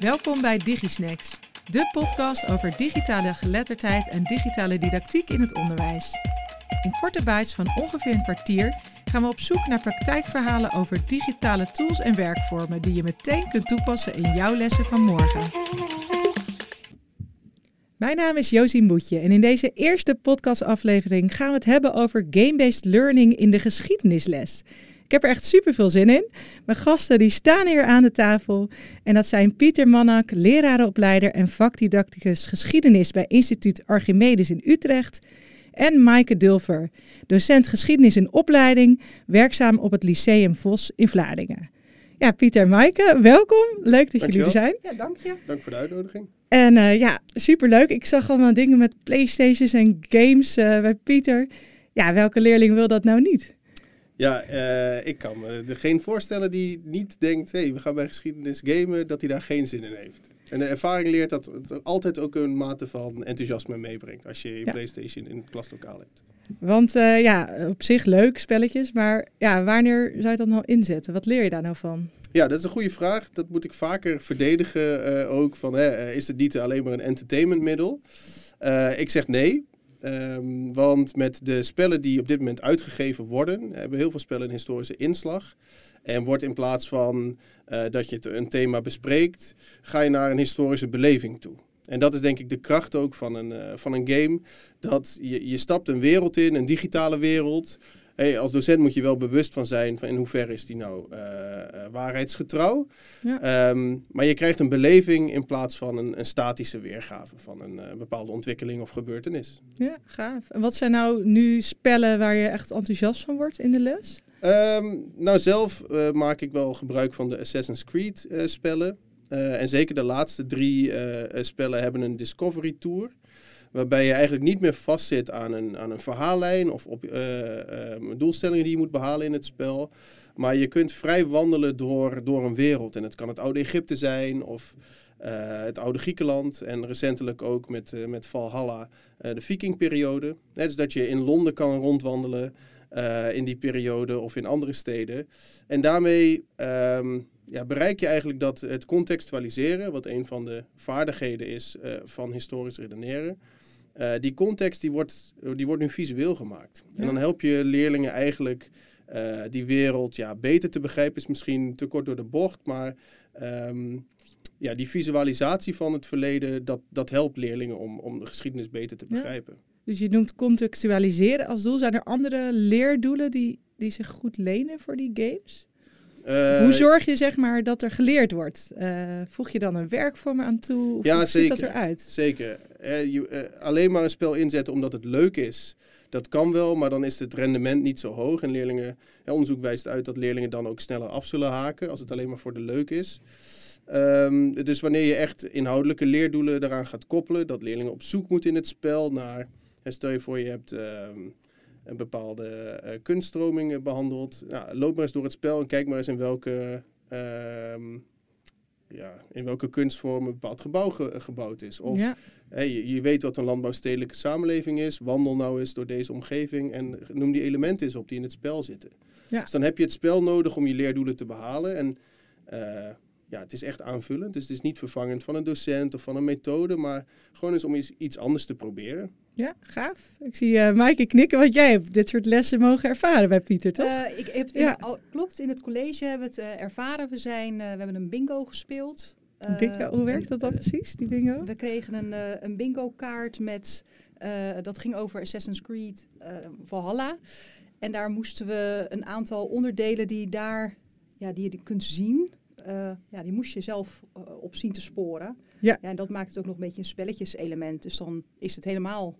Welkom bij DigiSnacks, de podcast over digitale geletterdheid en digitale didactiek in het onderwijs. In korte bites van ongeveer een kwartier gaan we op zoek naar praktijkverhalen over digitale tools en werkvormen die je meteen kunt toepassen in jouw lessen van morgen. Mijn naam is Josien Boetje en in deze eerste podcastaflevering gaan we het hebben over game-based learning in de geschiedenisles. Ik heb er echt super veel zin in. Mijn gasten die staan hier aan de tafel. En dat zijn Pieter Mannak, lerarenopleider en vakdidacticus geschiedenis bij instituut Archimedes in Utrecht. En Maaike Dulver, docent geschiedenis in opleiding, werkzaam op het Lyceum Vos in Vlaardingen. Ja, Pieter en Maaike, welkom. Leuk dat jullie er zijn. Ja, dank je. Dank voor de uitnodiging. En uh, ja, superleuk. Ik zag allemaal dingen met Playstations en games uh, bij Pieter. Ja, welke leerling wil dat nou niet? Ja, uh, ik kan me er geen voorstellen die niet denkt, hé, hey, we gaan bij geschiedenis gamen, dat hij daar geen zin in heeft. En de ervaring leert dat het altijd ook een mate van enthousiasme meebrengt als je je ja. PlayStation in het klaslokaal hebt. Want uh, ja, op zich leuk spelletjes, maar ja, wanneer zou je dat nou inzetten? Wat leer je daar nou van? Ja, dat is een goede vraag. Dat moet ik vaker verdedigen uh, ook. Van, hè, is het niet alleen maar een entertainmentmiddel? Uh, ik zeg nee. Um, want met de spellen die op dit moment uitgegeven worden, hebben heel veel spellen een historische inslag. En wordt in plaats van uh, dat je een thema bespreekt, ga je naar een historische beleving toe. En dat is denk ik de kracht ook van een, uh, van een game. Dat je, je stapt een wereld in, een digitale wereld. Hey, als docent moet je wel bewust van zijn van in hoeverre is die nou uh, waarheidsgetrouw. Ja. Um, maar je krijgt een beleving in plaats van een, een statische weergave van een uh, bepaalde ontwikkeling of gebeurtenis. Ja, gaaf. En wat zijn nou nu spellen waar je echt enthousiast van wordt in de les? Um, nou, zelf uh, maak ik wel gebruik van de Assassin's Creed spellen. en zeker de laatste drie spellen hebben een Discovery Tour waarbij je eigenlijk niet meer vastzit aan een, aan een verhaallijn of op uh, uh, doelstellingen die je moet behalen in het spel. Maar je kunt vrij wandelen door, door een wereld. En het kan het oude Egypte zijn of uh, het oude Griekenland. En recentelijk ook met, uh, met Valhalla de vikingperiode. Dus dat je in Londen kan rondwandelen in die periode of in andere steden. En daarmee um, ja, bereik je eigenlijk dat het contextualiseren, wat een van de vaardigheden is van historisch redeneren, uh, die context die wordt, die wordt nu visueel gemaakt. Ja. En dan help je leerlingen eigenlijk uh, die wereld ja, beter te begrijpen. Is misschien te kort door de bocht, maar um, ja, die visualisatie van het verleden, dat, dat helpt leerlingen om, om de geschiedenis beter te begrijpen. Ja. Dus je noemt contextualiseren als doel. Zijn er andere leerdoelen die, die zich goed lenen voor die games? Uh, hoe zorg je zeg maar dat er geleerd wordt? Uh, voeg je dan een werkvorm aan toe? Of ja, hoe zeker, ziet dat eruit? Zeker. Uh, je, alleen maar een spel inzetten omdat het leuk is, dat kan wel, maar dan is het rendement niet zo hoog. En leerlingen, onderzoek wijst uit dat leerlingen dan ook sneller af zullen haken als het alleen maar voor de leuk is. Um, dus wanneer je echt inhoudelijke leerdoelen daaraan gaat koppelen, dat leerlingen op zoek moeten in het spel naar, stel je voor je hebt um, een bepaalde uh, kunststroming behandeld. Nou, loop maar eens door het spel en kijk maar eens in welke, uh, ja, in welke kunstvorm een bepaald gebouw ge gebouwd is. Of ja. hey, je, je, weet wat een landbouwstedelijke samenleving is. Wandel nou eens door deze omgeving en noem die elementen eens op die in het spel zitten. Ja. Dus dan heb je het spel nodig om je leerdoelen te behalen. En uh, ja, het is echt aanvullend. Dus het is niet vervangend van een docent of van een methode, maar gewoon eens om iets, iets anders te proberen. Ja, gaaf. Ik zie uh, Maaike knikken, want jij hebt dit soort lessen mogen ervaren bij Pieter, toch? Uh, ik heb Ja. in, al, klopt, in het college hebben we het uh, ervaren. We, zijn, we hebben een bingo gespeeld. bingo, hoe werkt dat dan precies, die bingo? We kregen een, een bingo kaart met, dat ging over Assassin's Creed Valhalla. En daar moesten we een aantal onderdelen die daar, ja, die je kunt zien, uh, ja, die moest je zelf uh, op zien te sporen. Ja. ja. En dat maakt het ook nog een beetje een spelletjeselement. Dus dan is het helemaal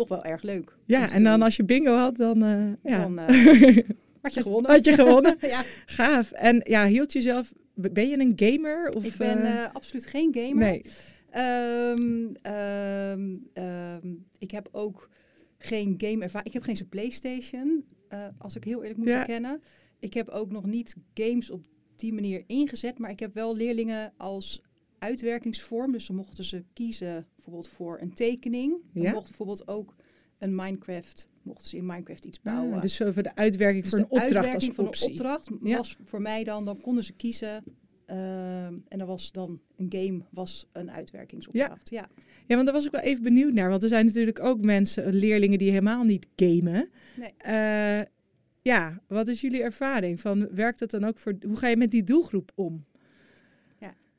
toch wel erg leuk. Ja, en dan doen. als je bingo had, dan, uh, ja. dan had je gewonnen. Had je gewonnen. ja. Gaaf. En ja, hield je zelf, ben je een gamer? Of, ik ben absoluut geen gamer. Nee. Um, um, um, ik heb ook geen game ervaring. Ik heb geen Playstation, als ik heel eerlijk moet Ja. bekennen. Ik heb ook nog niet games op die manier ingezet. Maar ik heb wel leerlingen als uitwerkingsvorm. Dus dan mochten ze kiezen bijvoorbeeld voor een tekening. Dan Ja? mochten bijvoorbeeld ook een Minecraft, mochten ze in Minecraft iets bouwen. Ah, dus over de uitwerking Dus voor een de opdracht uitwerking als van optie. een opdracht Ja. was voor mij dan, dan konden ze kiezen Ehm, en er was dan een game, was een uitwerkingsopdracht. Ja. Ja, want daar was ik wel even benieuwd naar. Want er zijn natuurlijk ook mensen, leerlingen die helemaal niet gamen. Nee. Eh, ja, wat is jullie ervaring? Van, werkt dat dan ook voor... Hoe ga je met die doelgroep om?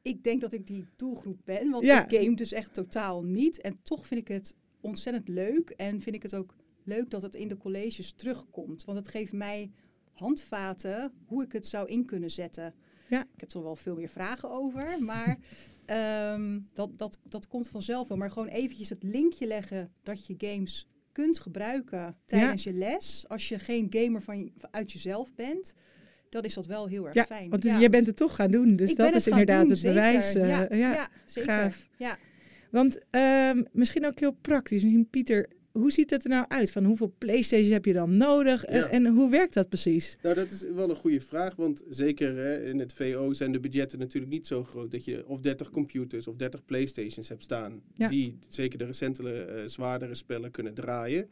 Ik denk dat ik die doelgroep ben, want Ja. ik game dus echt totaal niet. En toch vind ik het ontzettend leuk. En vind ik het ook leuk dat het in de colleges terugkomt. Want het geeft mij handvaten hoe ik het zou in kunnen zetten. Ja. Ik heb er wel veel meer vragen over, maar ehm, dat, dat, dat komt vanzelf wel. Maar gewoon eventjes het linkje leggen dat je games kunt gebruiken tijdens je les. Als je geen gamer van, uit jezelf bent, dan is dat wel heel erg Ja, fijn. want Ja. jij bent het toch gaan doen. Dus Ik dat is inderdaad doen, het zeker. bewijs. eh, ja, ja. ja, zeker. gaaf. Ja. Want ehm, misschien ook heel praktisch. Misschien Pieter, hoe ziet het er nou uit? Van hoeveel Playstations heb je dan nodig? En, Ja. en hoe werkt dat precies? Nou, dat is wel een goede vraag, want zeker hè, in het VO zijn de budgetten natuurlijk niet zo groot dat je of 30 computers of 30 Playstations hebt staan Ja. die zeker de recentere, eh, zwaardere spellen kunnen draaien.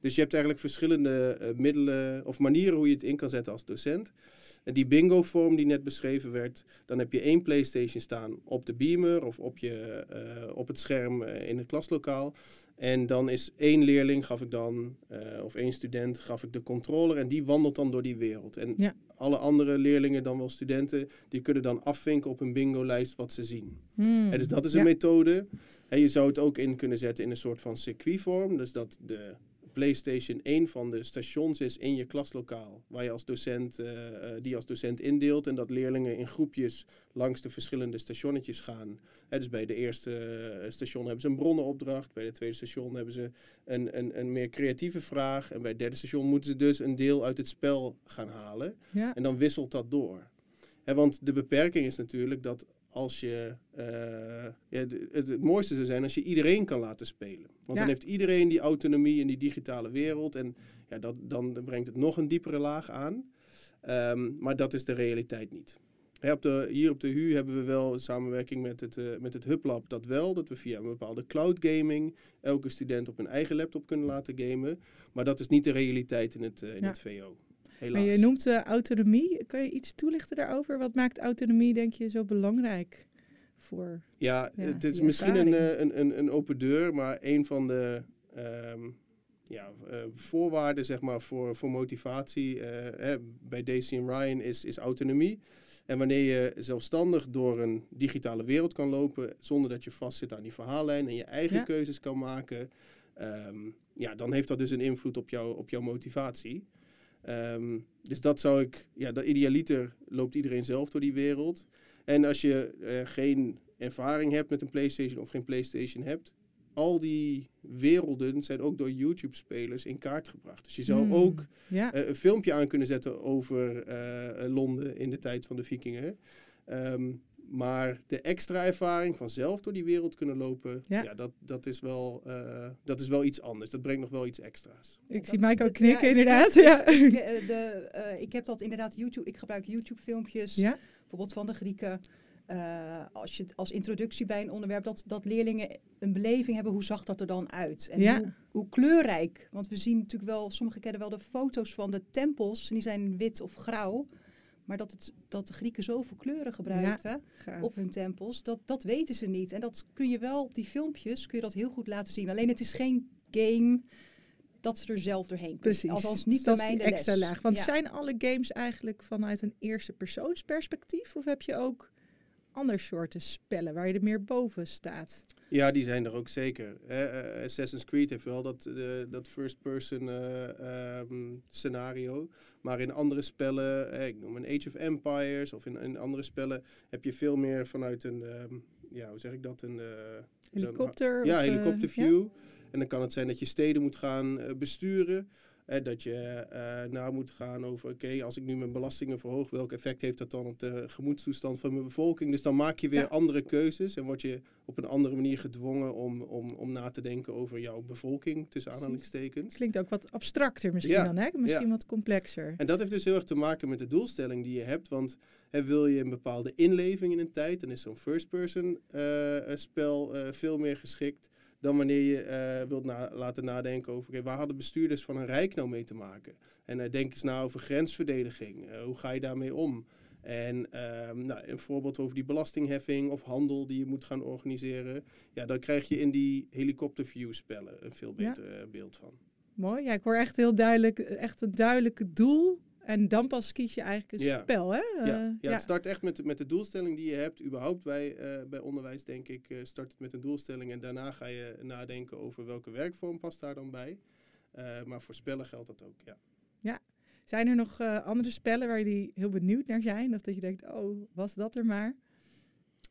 Dus je hebt eigenlijk verschillende eh, middelen of manieren hoe je het in kan zetten als docent. En die bingo-vorm die net beschreven werd, dan heb je één PlayStation staan op de beamer of op, je, eh, op het scherm eh, in het klaslokaal. En dan is één leerling, gaf ik dan, eh, of één student, gaf ik de controller en die wandelt dan door die wereld. En Ja. alle andere leerlingen, dan wel studenten, die kunnen dan afvinken op een bingo-lijst wat ze zien. Hmm. En dus dat is Ja. een methode. En je zou het ook in kunnen zetten in een soort van circuitvorm. Dus dat de PlayStation één van de stations is in je klaslokaal. Waar je als docent, eh, eh, die als docent indeelt. En dat leerlingen in groepjes langs de verschillende stationnetjes gaan. Dus bij de eerste eh, station hebben ze een bronnenopdracht. Bij het tweede station hebben ze een, een, een meer creatieve vraag. En bij het derde station moeten ze dus een deel uit het spel gaan halen. Ja. En dan wisselt dat door. Hè, want de beperking is natuurlijk dat als je. eh, ja, het, het, het mooiste zou zijn als je iedereen kan laten spelen. Want Ja. dan heeft iedereen die autonomie in die digitale wereld. En ja, dat, dan brengt het nog een diepere laag aan. Ehm, maar dat is de realiteit niet. Hè, op de, hier op de HU hebben we wel samenwerking met het, eh, met het HubLab dat wel. Dat we via een bepaalde cloud gaming elke student op hun eigen laptop kunnen laten gamen. Maar dat is niet de realiteit in het, eh, in Ja. het VO. Helaas. Maar je noemt eh, autonomie. Kan je iets toelichten daarover? Wat maakt autonomie, denk je, zo belangrijk voor... Ja, Ja, het is misschien een, eh, een, een, een open deur, maar een van de ehm, ja, eh, voorwaarden zeg maar, voor, voor motivatie eh, hè, bij Daisy en Ryan is, is autonomie. En wanneer je zelfstandig door een digitale wereld kan lopen, zonder dat je vastzit aan die verhaallijn en je eigen Ja. keuzes kan maken, ehm, ja, dan heeft dat dus een invloed op, jou, op jouw motivatie. Ehm, dus dat zou ik, ja, dat idealiter loopt iedereen zelf door die wereld. En als je eh, geen ervaring hebt met een PlayStation of geen PlayStation hebt, al die werelden zijn ook door YouTube-spelers in kaart gebracht. Dus je zou Hmm. ook Ja, eh, een filmpje aan kunnen zetten over eh, Londen in de tijd van de Vikingen. Ehm, maar de extra ervaring van zelf door die wereld kunnen lopen, Ja. ja. dat, dat, is wel, eh, dat is wel iets anders. Dat brengt nog wel iets extra's. ik dat- zie Mike ook knikken, ja, ik- inderdaad. Ja. Ik, eh, de, eh, ik heb dat inderdaad YouTube. Ik gebruik YouTube-filmpjes, ja, bijvoorbeeld van de Grieken. Eh, als je het als introductie bij een onderwerp dat, dat leerlingen een beleving hebben, hoe zag dat er dan uit? En Ja. hoe, hoe kleurrijk. Want we zien natuurlijk wel, sommigen kennen wel de foto's van de tempels, en die zijn wit of grauw. Maar dat, het, dat de Grieken zoveel kleuren gebruikten op hun tempels, dat, dat weten ze niet. En dat kun je wel, op die filmpjes kun je dat heel goed laten zien. Alleen het is geen game dat ze er zelf doorheen kunnen. Precies. Althans niet Dus dat bij mij de extra les. laag. Want Ja. zijn alle games eigenlijk vanuit een eerste persoonsperspectief? Of heb je ook ander soorten spellen waar je er meer boven staat? Ja, die zijn er ook zeker. hè. Eh, Assassin's Creed heeft wel dat, eh, dat first-person eh, ehm, scenario. Maar in andere spellen, eh, ik noem een Age of Empires of in, in andere spellen, heb je veel meer vanuit een, ehm, ja, hoe zeg ik dat? Een, eh, Helikopter? ja, eh, helikopterview. En dan kan het zijn dat je steden moet gaan eh, besturen. Dat je eh na moet gaan over, oké, als ik nu mijn belastingen verhoog, welk effect heeft dat dan op de gemoedstoestand van mijn bevolking? Dus dan maak je weer Ja. andere keuzes en word je op een andere manier gedwongen om, om, om na te denken over jouw bevolking, tussen aanhalingstekens. Klinkt ook wat abstracter misschien Ja, dan, hè? Misschien ja. wat complexer. En dat heeft dus heel erg te maken met de doelstelling die je hebt. Want hè, wil je een bepaalde inleving in een tijd, dan is zo'n first-person eh, eh, spel eh, veel meer geschikt dan wanneer je eh, wilt na- laten nadenken over oké, waar hadden bestuurders van een rijk nou mee te maken. En eh, denk eens na over grensverdediging. Eh, hoe ga je daarmee om? En ehm, nou, een voorbeeld over die belastingheffing of handel die je moet gaan organiseren. Ja, dan krijg je in die helikopterview spellen een veel beter beeld van. Mooi. Ja, ik hoor echt heel duidelijk, echt een duidelijk doel. En dan pas kies je eigenlijk een Ja. spel, hè? Ja, Eh, ja, het start echt met, met de doelstelling die je hebt. Überhaupt bij, eh, bij onderwijs, denk ik, eh, start het met een doelstelling. En daarna ga je nadenken over welke werkvorm past daar dan bij. Maar voor spellen geldt dat ook, ja. Zijn er nog andere spellen waar jullie heel benieuwd naar zijn? Of dat je denkt, oh, was dat er maar?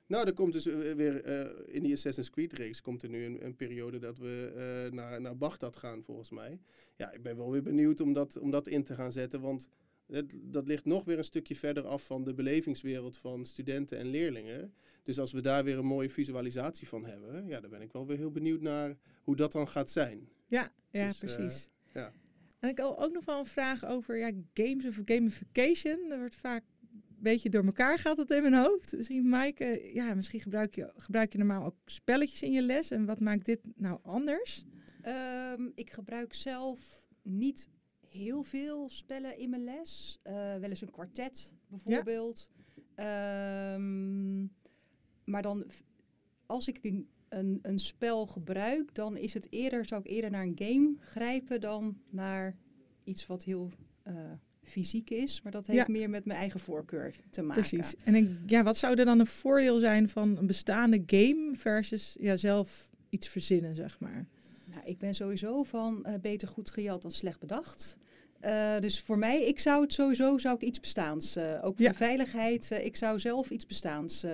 Nou, er komt dus weer in die Assassin's Creed reeks komt er nu een, een periode dat we naar, naar Baghdad gaan, volgens mij. Ja, ik ben wel weer benieuwd om dat, om dat in te gaan zetten, want het, dat ligt nog weer een stukje verder af van de belevingswereld van studenten en leerlingen. Dus als we daar weer een mooie visualisatie van hebben, ja, dan ben ik wel weer heel benieuwd naar hoe dat dan gaat zijn. Ja, ja Dus, eh, precies. ja. En ik had ook nog wel een vraag over ja, games of gamification. Dat wordt vaak een beetje door elkaar gaat dat in mijn hoofd. Misschien Maaike, ja, misschien gebruik je, gebruik je normaal ook spelletjes in je les. En wat maakt dit nou anders? Ehm, ik gebruik zelf niet heel veel spellen in mijn les. Eh, wel eens een kwartet bijvoorbeeld. Ehm, maar dan, als ik een, een, een spel gebruik, dan is het eerder, zou ik eerder naar een game grijpen dan naar iets wat heel eh, fysiek is. Maar dat heeft Ja. meer met mijn eigen voorkeur te maken. Precies. En ik, ja, wat zou er dan een voordeel zijn van een bestaande game versus ja, zelf iets verzinnen, zeg maar? Ik ben sowieso van eh, beter goed gejat dan slecht bedacht. Eh, dus voor mij, ik zou het sowieso zou ik iets bestaans. eh, ook voor Ja. de veiligheid, eh, ik zou zelf iets bestaans eh,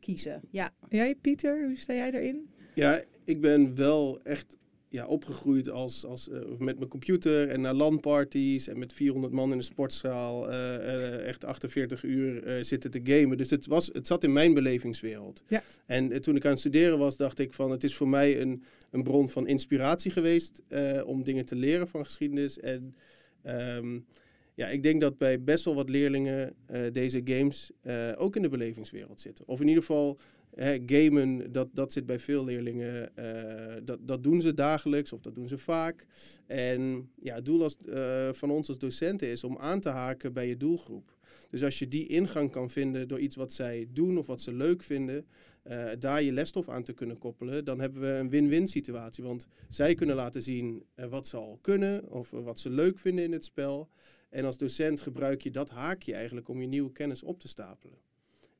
kiezen. Ja. Jij, Pieter, hoe sta jij daarin? Ja, ik ben wel echt ja, opgegroeid als, als, eh, met mijn computer en naar LAN-parties en met 400 man in de sportzaal eh, eh, echt 48 uur zitten te gamen. Dus het, was, het zat in mijn belevingswereld. Ja. En toen ik aan het studeren was, dacht ik van het is voor mij een, een bron van inspiratie geweest om dingen te leren van geschiedenis. En ehm, ja, ik denk dat bij best wel wat leerlingen deze games ook in de belevingswereld zitten. Of in ieder geval Gamen, dat, dat zit bij veel leerlingen. eh, dat, dat doen ze dagelijks of dat doen ze vaak. En ja, het doel als, eh, van ons als docenten is om aan te haken bij je doelgroep. Dus als je die ingang kan vinden door iets wat zij doen of wat ze leuk vinden, eh, daar je lesstof aan te kunnen koppelen, dan hebben we een win-win situatie. Want zij kunnen laten zien wat ze al kunnen of wat ze leuk vinden in het spel. En als docent gebruik je dat haakje eigenlijk om je nieuwe kennis op te stapelen.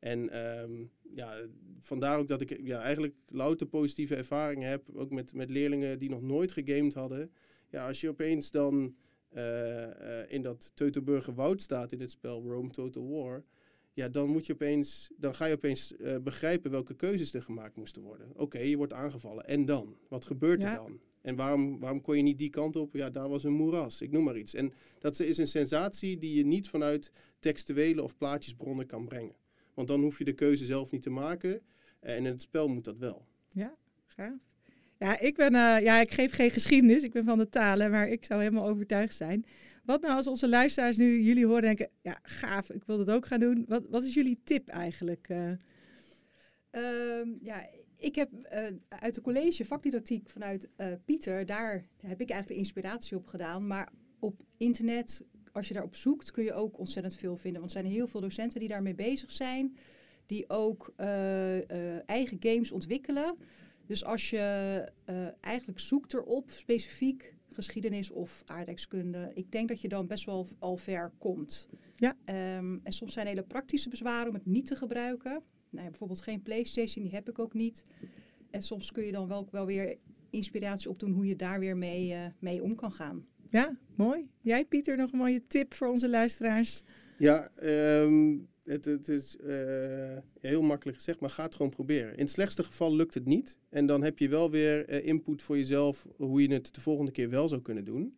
En ehm, ja, vandaar ook dat ik ja, eigenlijk louter positieve ervaringen heb. Ook met, met leerlingen die nog nooit gegamed hadden. Ja, als je opeens dan eh, eh, in dat Teutoburger woud staat in het spel Rome Total War. Ja, dan, moet je opeens, dan ga je opeens eh, begrijpen welke keuzes er gemaakt moesten worden. Oké, je wordt aangevallen. En dan? Wat gebeurt Ja. er dan? En waarom, waarom kon je niet die kant op? Ja, daar was een moeras. Ik noem maar iets. En dat is een sensatie die je niet vanuit textuele of plaatjesbronnen kan brengen. Want dan hoef je de keuze zelf niet te maken. En in het spel moet dat wel. Ja, gaaf. Ja, ik ben, eh, ja, ik geef geen geschiedenis, ik ben van de talen, maar ik zou helemaal overtuigd zijn. Wat nou als onze luisteraars nu jullie horen denken, ja, gaaf, ik wil dat ook gaan doen. Wat, wat is jullie tip eigenlijk? eh? Ehm, ja, ik heb eh, uit de college vakdidactiek vanuit eh, Pieter, daar heb ik eigenlijk de inspiratie op gedaan. Maar op internet, als je daarop zoekt, kun je ook ontzettend veel vinden. Want er zijn heel veel docenten die daarmee bezig zijn, die ook eh, eh, eigen games ontwikkelen. Dus als je eh, eigenlijk zoekt erop, specifiek geschiedenis of aardrijkskunde, ik denk dat je dan best wel al ver komt. Ja. Ehm, en soms zijn hele praktische bezwaren om het niet te gebruiken. Nou, bijvoorbeeld geen PlayStation, die heb ik ook niet. En soms kun je dan wel, wel weer inspiratie opdoen hoe je daar weer mee, mee om kan gaan. Ja, mooi. Jij Pieter, nog een mooie tip voor onze luisteraars? Ja, ehm, het, het is eh, heel makkelijk gezegd, maar ga het gewoon proberen. In het slechtste geval lukt het niet. En dan heb je wel weer eh, input voor jezelf hoe je het de volgende keer wel zou kunnen doen.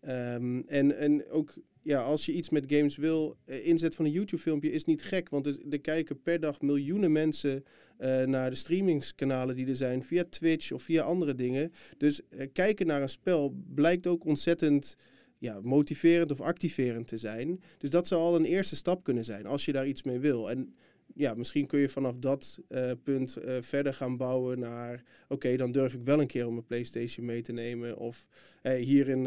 Ehm, en, en ook ja, als je iets met games wil, eh, inzet van een YouTube-filmpje is niet gek. Want er, kijken per dag miljoenen mensen eh, naar de streamingskanalen die er zijn, via Twitch of via andere dingen. Dus eh, kijken naar een spel blijkt ook ontzettend ja, motiverend of activerend te zijn. Dus dat zou al een eerste stap kunnen zijn als je daar iets mee wil. En ja, misschien kun je vanaf dat punt verder gaan bouwen naar... oké, dan durf ik wel een keer om mijn PlayStation mee te nemen. Of eh, hier, in,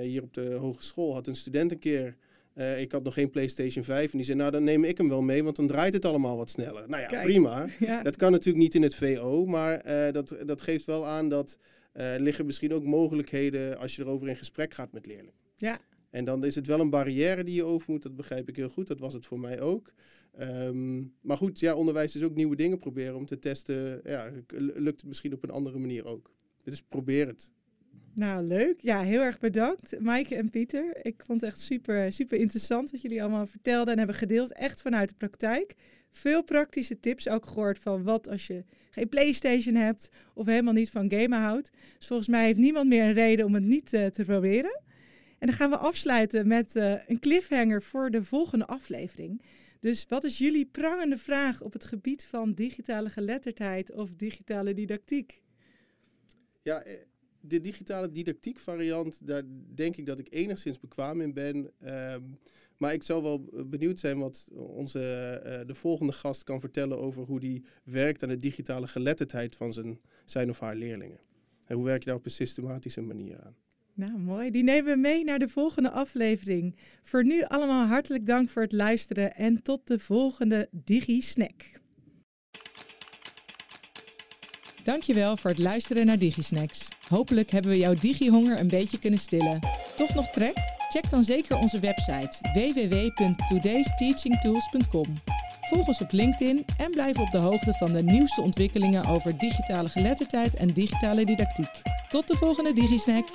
hier op de hogeschool had een student een keer Uh, ik had nog geen PlayStation 5 en die zei, nou dan neem ik hem wel mee, want dan draait het allemaal wat sneller. Nou ja, Kijk. prima. Ja. Dat kan natuurlijk niet in het VO, maar eh, dat, dat geeft wel aan dat eh, er liggen misschien ook mogelijkheden als je erover in gesprek gaat met leerlingen. Ja. En dan is het wel een barrière die je over moet, dat begrijp ik heel goed. Dat was het voor mij ook. Ehm, maar goed, ja, onderwijs is ook nieuwe dingen proberen om te testen. Ja, lukt het misschien op een andere manier ook. Dus probeer het. Nou, leuk. Ja, heel erg bedankt, Maaike en Pieter. Ik vond het echt super, super interessant wat jullie allemaal vertelden en hebben gedeeld. Echt vanuit de praktijk. Veel praktische tips ook gehoord van wat als je geen PlayStation hebt of helemaal niet van gamen houdt. Dus volgens mij heeft niemand meer een reden om het niet uh, te proberen. En dan gaan we afsluiten met uh, een cliffhanger voor de volgende aflevering. Dus wat is jullie prangende vraag op het gebied van digitale geletterdheid of digitale didactiek? Ja, de digitale didactiek variant, daar denk ik dat ik enigszins bekwaam in ben. Um, maar ik zou wel benieuwd zijn wat onze, uh, de volgende gast kan vertellen over hoe die werkt aan de digitale geletterdheid van zijn, zijn of haar leerlingen. En hoe werk je daar op een systematische manier aan? Nou, mooi. Die nemen we mee naar de volgende aflevering. Voor nu allemaal hartelijk dank voor het luisteren en tot de volgende Digi-snack. Dankjewel voor het luisteren naar DigiSnacks. Hopelijk hebben we jouw digihonger een beetje kunnen stillen. Toch nog trek? Check dan zeker onze website www.todaysteachingtools.com. Volg ons op LinkedIn en blijf op de hoogte van de nieuwste ontwikkelingen over digitale geletterdheid en digitale didactiek. Tot de volgende DigiSnack!